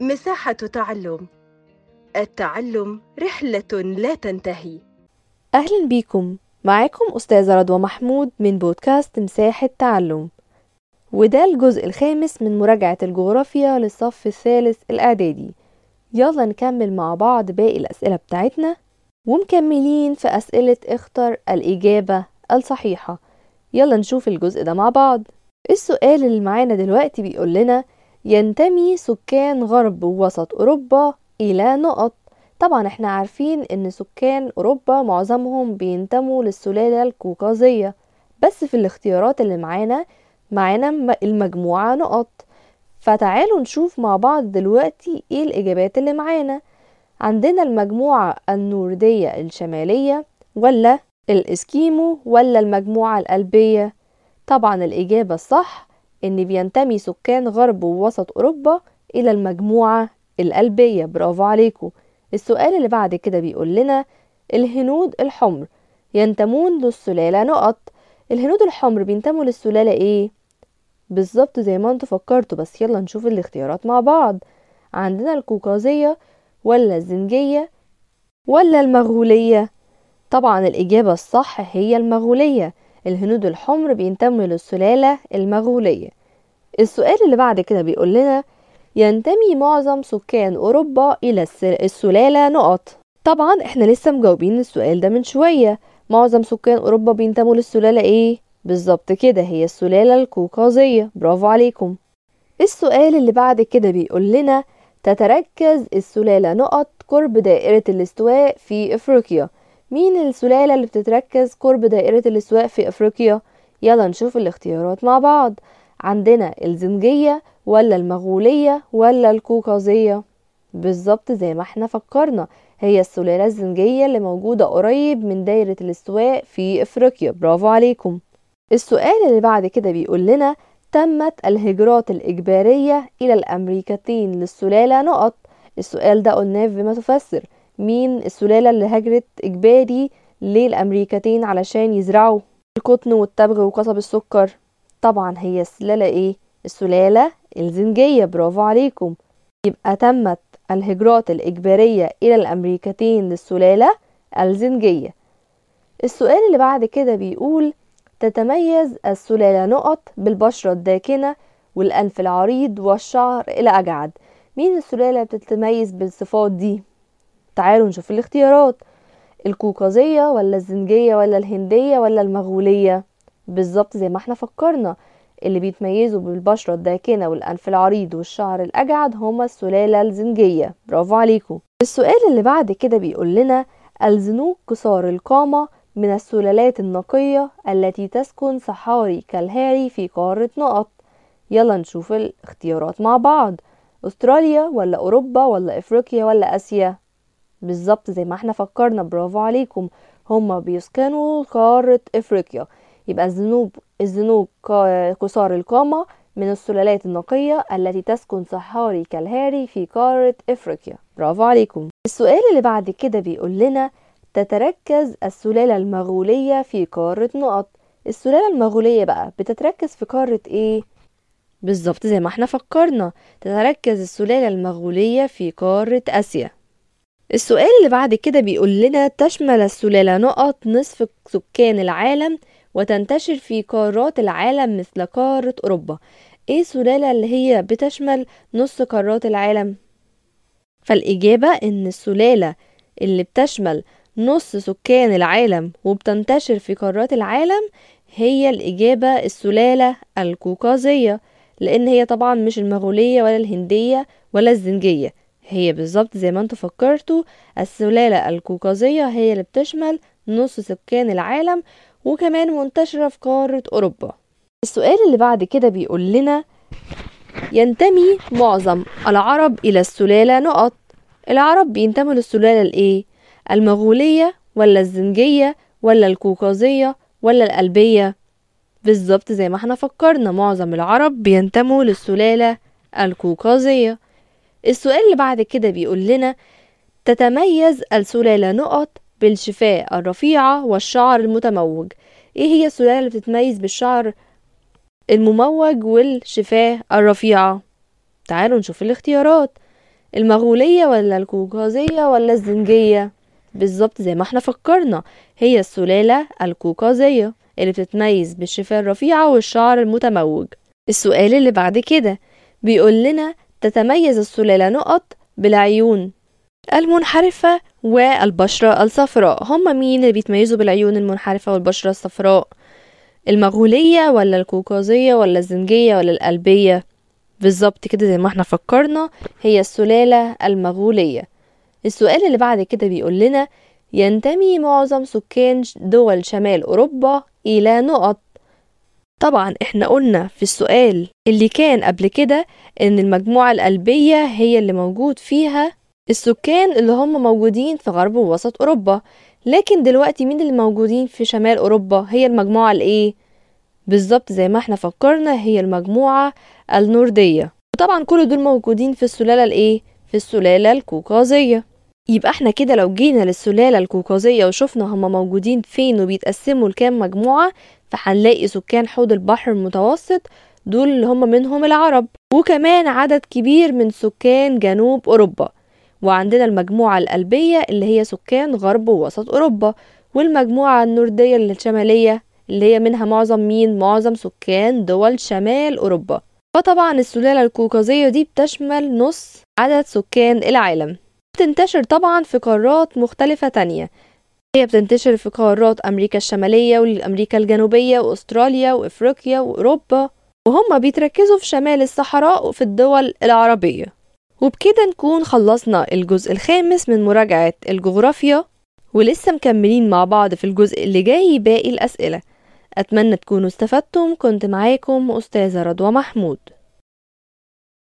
مساحة تعلم. التعلم رحلة لا تنتهي. أهلا بيكم. معاكم أستاذة رضوى محمود من بودكاست مساحة تعلم. وده الجزء الخامس من مراجعة الجغرافيا للصف الثالث الإعدادي. يلا نكمل مع بعض باقي الأسئلة بتاعتنا ومكملين في أسئلة اختر الإجابة الصحيحة. يلا نشوف الجزء ده مع بعض. السؤال اللي معانا دلوقتي بيقول لنا ينتمي سكان غرب ووسط أوروبا إلى نقط. طبعا إحنا عارفين إن سكان أوروبا معظمهم بينتموا للسلالة الكوكازية بس في الاختيارات اللي معانا معانا المجموعة نقط. فتعالوا نشوف مع بعض دلوقتي إيه الإجابات اللي معانا. عندنا المجموعة النوردية الشمالية ولا الإسكيمو ولا المجموعة القلبية طبعا الإجابة الصح إن بينتمي سكان غرب ووسط أوروبا إلى المجموعة القلبية برافو عليكم السؤال اللي بعد كده بيقول لنا الهنود الحمر ينتمون للسلالة. نقط. الهنود الحمر بينتموا للسلالة إيه؟ بالظبط زي ما أنتوا فكرتوا بس يلا نشوف الاختيارات مع بعض. عندنا الكوكازية ولا الزنجية ولا المغولية؟ طبعا الإجابة الصح هي المغولية. الهنود الحمر بينتموا للسلالة المغولية. السؤال اللي بعد كده بيقول لنا ينتمي معظم سكان أوروبا إلى السلالة نقط. طبعا إحنا لسه مجاوبين السؤال ده من شوية. معظم سكان أوروبا بينتموا للسلالة إيه؟ بالظبط كده هي السلالة الكوكازية. برافو عليكم. السؤال اللي بعد كده بيقول لنا تتركز السلالة نقط قرب دائرة الاستواء في إفريقيا. مين السلالة اللي بتتركز قرب دائرة الاستواء في أفريقيا؟ يلا نشوف الاختيارات مع بعض. عندنا الزنجية ولا المغولية ولا الكوكازية؟ بالظبط زي ما إحنا فكرنا. هي السلالة الزنجية اللي موجودة قريب من دايرة الاستواء في إفريقيا. برافو عليكم. السؤال اللي بعد كده بيقول لنا تمت الهجرات الإجبارية إلى الأمريكتين للسلالة نقط؟ السؤال ده قلناه بما تفسر. مين السلالة اللي هجرت إجباري للأمريكتين علشان يزرعوا القطن والتبغ وقصب السكر؟ طبعا هي السلالة إيه؟ السلالة الزنجية. برافو عليكم. يبقى تمت الهجرات الإجبارية إلى الأمريكتين للسلالة الزنجية. السؤال اللي بعد كده بيقول تتميز السلالة نقط بالبشرة الداكنة والأنف العريض والشعر إلى أجعد. مين السلالة بتتميز بالصفات دي؟ تعالوا نشوف الاختيارات. الكوكازية ولا الزنجية ولا الهندية ولا المغولية؟ بالظبط زي ما إحنا فكرنا. اللي بيتميزوا بالبشرة الداكنة والأنف العريض والشعر الأجعد هما السلالة الزنجية. برافو عليكم. السؤال اللي بعد كده بيقول لنا الزنوج قصار القامة من السلالات النقية التي تسكن صحاري كالهاري في قارة نقط. يلا نشوف الاختيارات مع بعض. أستراليا ولا أوروبا ولا إفريقيا ولا آسيا؟ بالظبط زي ما إحنا فكرنا. برافو عليكم. هما بيسكنوا قارة إفريقيا. يبقى الزنوج الزنوج قصار القامة من السلالات النقية التي تسكن صحاري كالهاري في قارة إفريقيا. برافو عليكم. السؤال اللي بعد كده بيقول لنا تتركز السلالة المغولية في قارة نقط. السلالة المغولية بقى بتتركز في قارة إيه؟ بالظبط زي ما إحنا فكرنا تتركز السلالة المغولية في قارة آسيا. السؤال اللي بعد كده بيقول لنا تشمل السلالة نقط نصف سكان العالم وتنتشر في قارات العالم مثل قارة أوروبا. إيه السلالة اللي هي بتشمل نص قارات العالم؟ فالإجابة إن السلالة اللي بتشمل نص سكان العالم وبتنتشر في قارات العالم هي الإجابة السلالة الكوكازية لأن هي طبعا مش المغولية ولا الهندية ولا الزنجية. هي بالظبط زي ما أنتوا فكرتوا السلالة الكوكازية هي اللي بتشمل نص سكان العالم وكمان منتشرة في قارة أوروبا. السؤال اللي بعد كده بيقول لنا ينتمي معظم العرب إلى السلالة نقط. العرب بينتموا للسلالة الإيه؟ المغولية ولا الزنجية ولا الكوكازية ولا القلبية بالظبط زي ما إحنا فكرنا معظم العرب بينتموا للسلالة الكوكازية. السؤال اللي بعد كده بيقول لنا تتميز السلالة نقط بالشفاء الرفيعة والشعر المتموج. إيه هي السلالة اللي بتتميز بالشعر المموج والشفاه الرفيعة تعالوا نشوف الاختيارات. المغولية ولا الكوكازية ولا الزنجية؟ بالظبط زي ما إحنا فكرنا. هي السلالة الكوكازية اللي بتتميز بالشفاه الرفيعة والشعر المتموج. السؤال اللي بعد كده بيقول لنا تتميز السلالة نقط بالعيون. المنحرفة والبشرة الصفراء. هما مين اللي بيتميزوا بالعيون المنحرفة والبشرة الصفراء؟ المغولية ولا الكوكازية ولا الزنجية ولا القلبية بالظبط كده زي ما إحنا فكرنا هي السلالة المغولية. السؤال اللي بعد كده بيقول لنا ينتمي معظم سكان دول شمال أوروبا إلى نقط؟ طبعا إحنا قلنا في السؤال اللي كان قبل كده إن المجموعة القلبية هي اللي موجود فيها السكان اللي هم موجودين في غرب ووسط أوروبا. لكن دلوقتي مين اللي موجودين في شمال أوروبا؟ هي المجموعة الإيه؟ بالظبط زي ما إحنا فكرنا هي المجموعة النوردية. وطبعا كل دول موجودين في السلالة الإيه؟ في السلالة الكوكازية. يبقى إحنا كده لو جينا للسلالة الكوكازية وشفنا هما موجودين فين وبيتقسموا لكام مجموعة فهنلاقي سكان حوض البحر المتوسط دول اللي هم منهم العرب. وكمان عدد كبير من سكان جنوب أوروبا. وعندنا المجموعة القلبية اللي هي سكان غرب ووسط أوروبا والمجموعة النوردية الشمالية اللي هي منها معظم مين؟ معظم سكان دول شمال أوروبا. فطبعا السلالة الكوكازية دي بتشمل نص عدد سكان العالم. بتنتشر طبعا في قارات مختلفة تانية. هي بتنتشر في قارات أمريكا الشمالية وأمريكا الجنوبية وأستراليا وإفريقيا وأوروبا وهم بيتركزوا في شمال الصحراء وفي الدول العربية. وبكده نكون خلصنا الجزء الخامس من مراجعة الجغرافيا ولسه مكملين مع بعض في الجزء اللي جاي باقي الأسئلة. أتمنى تكونوا استفدتم. كنت معاكم أستاذة رضوى محمود.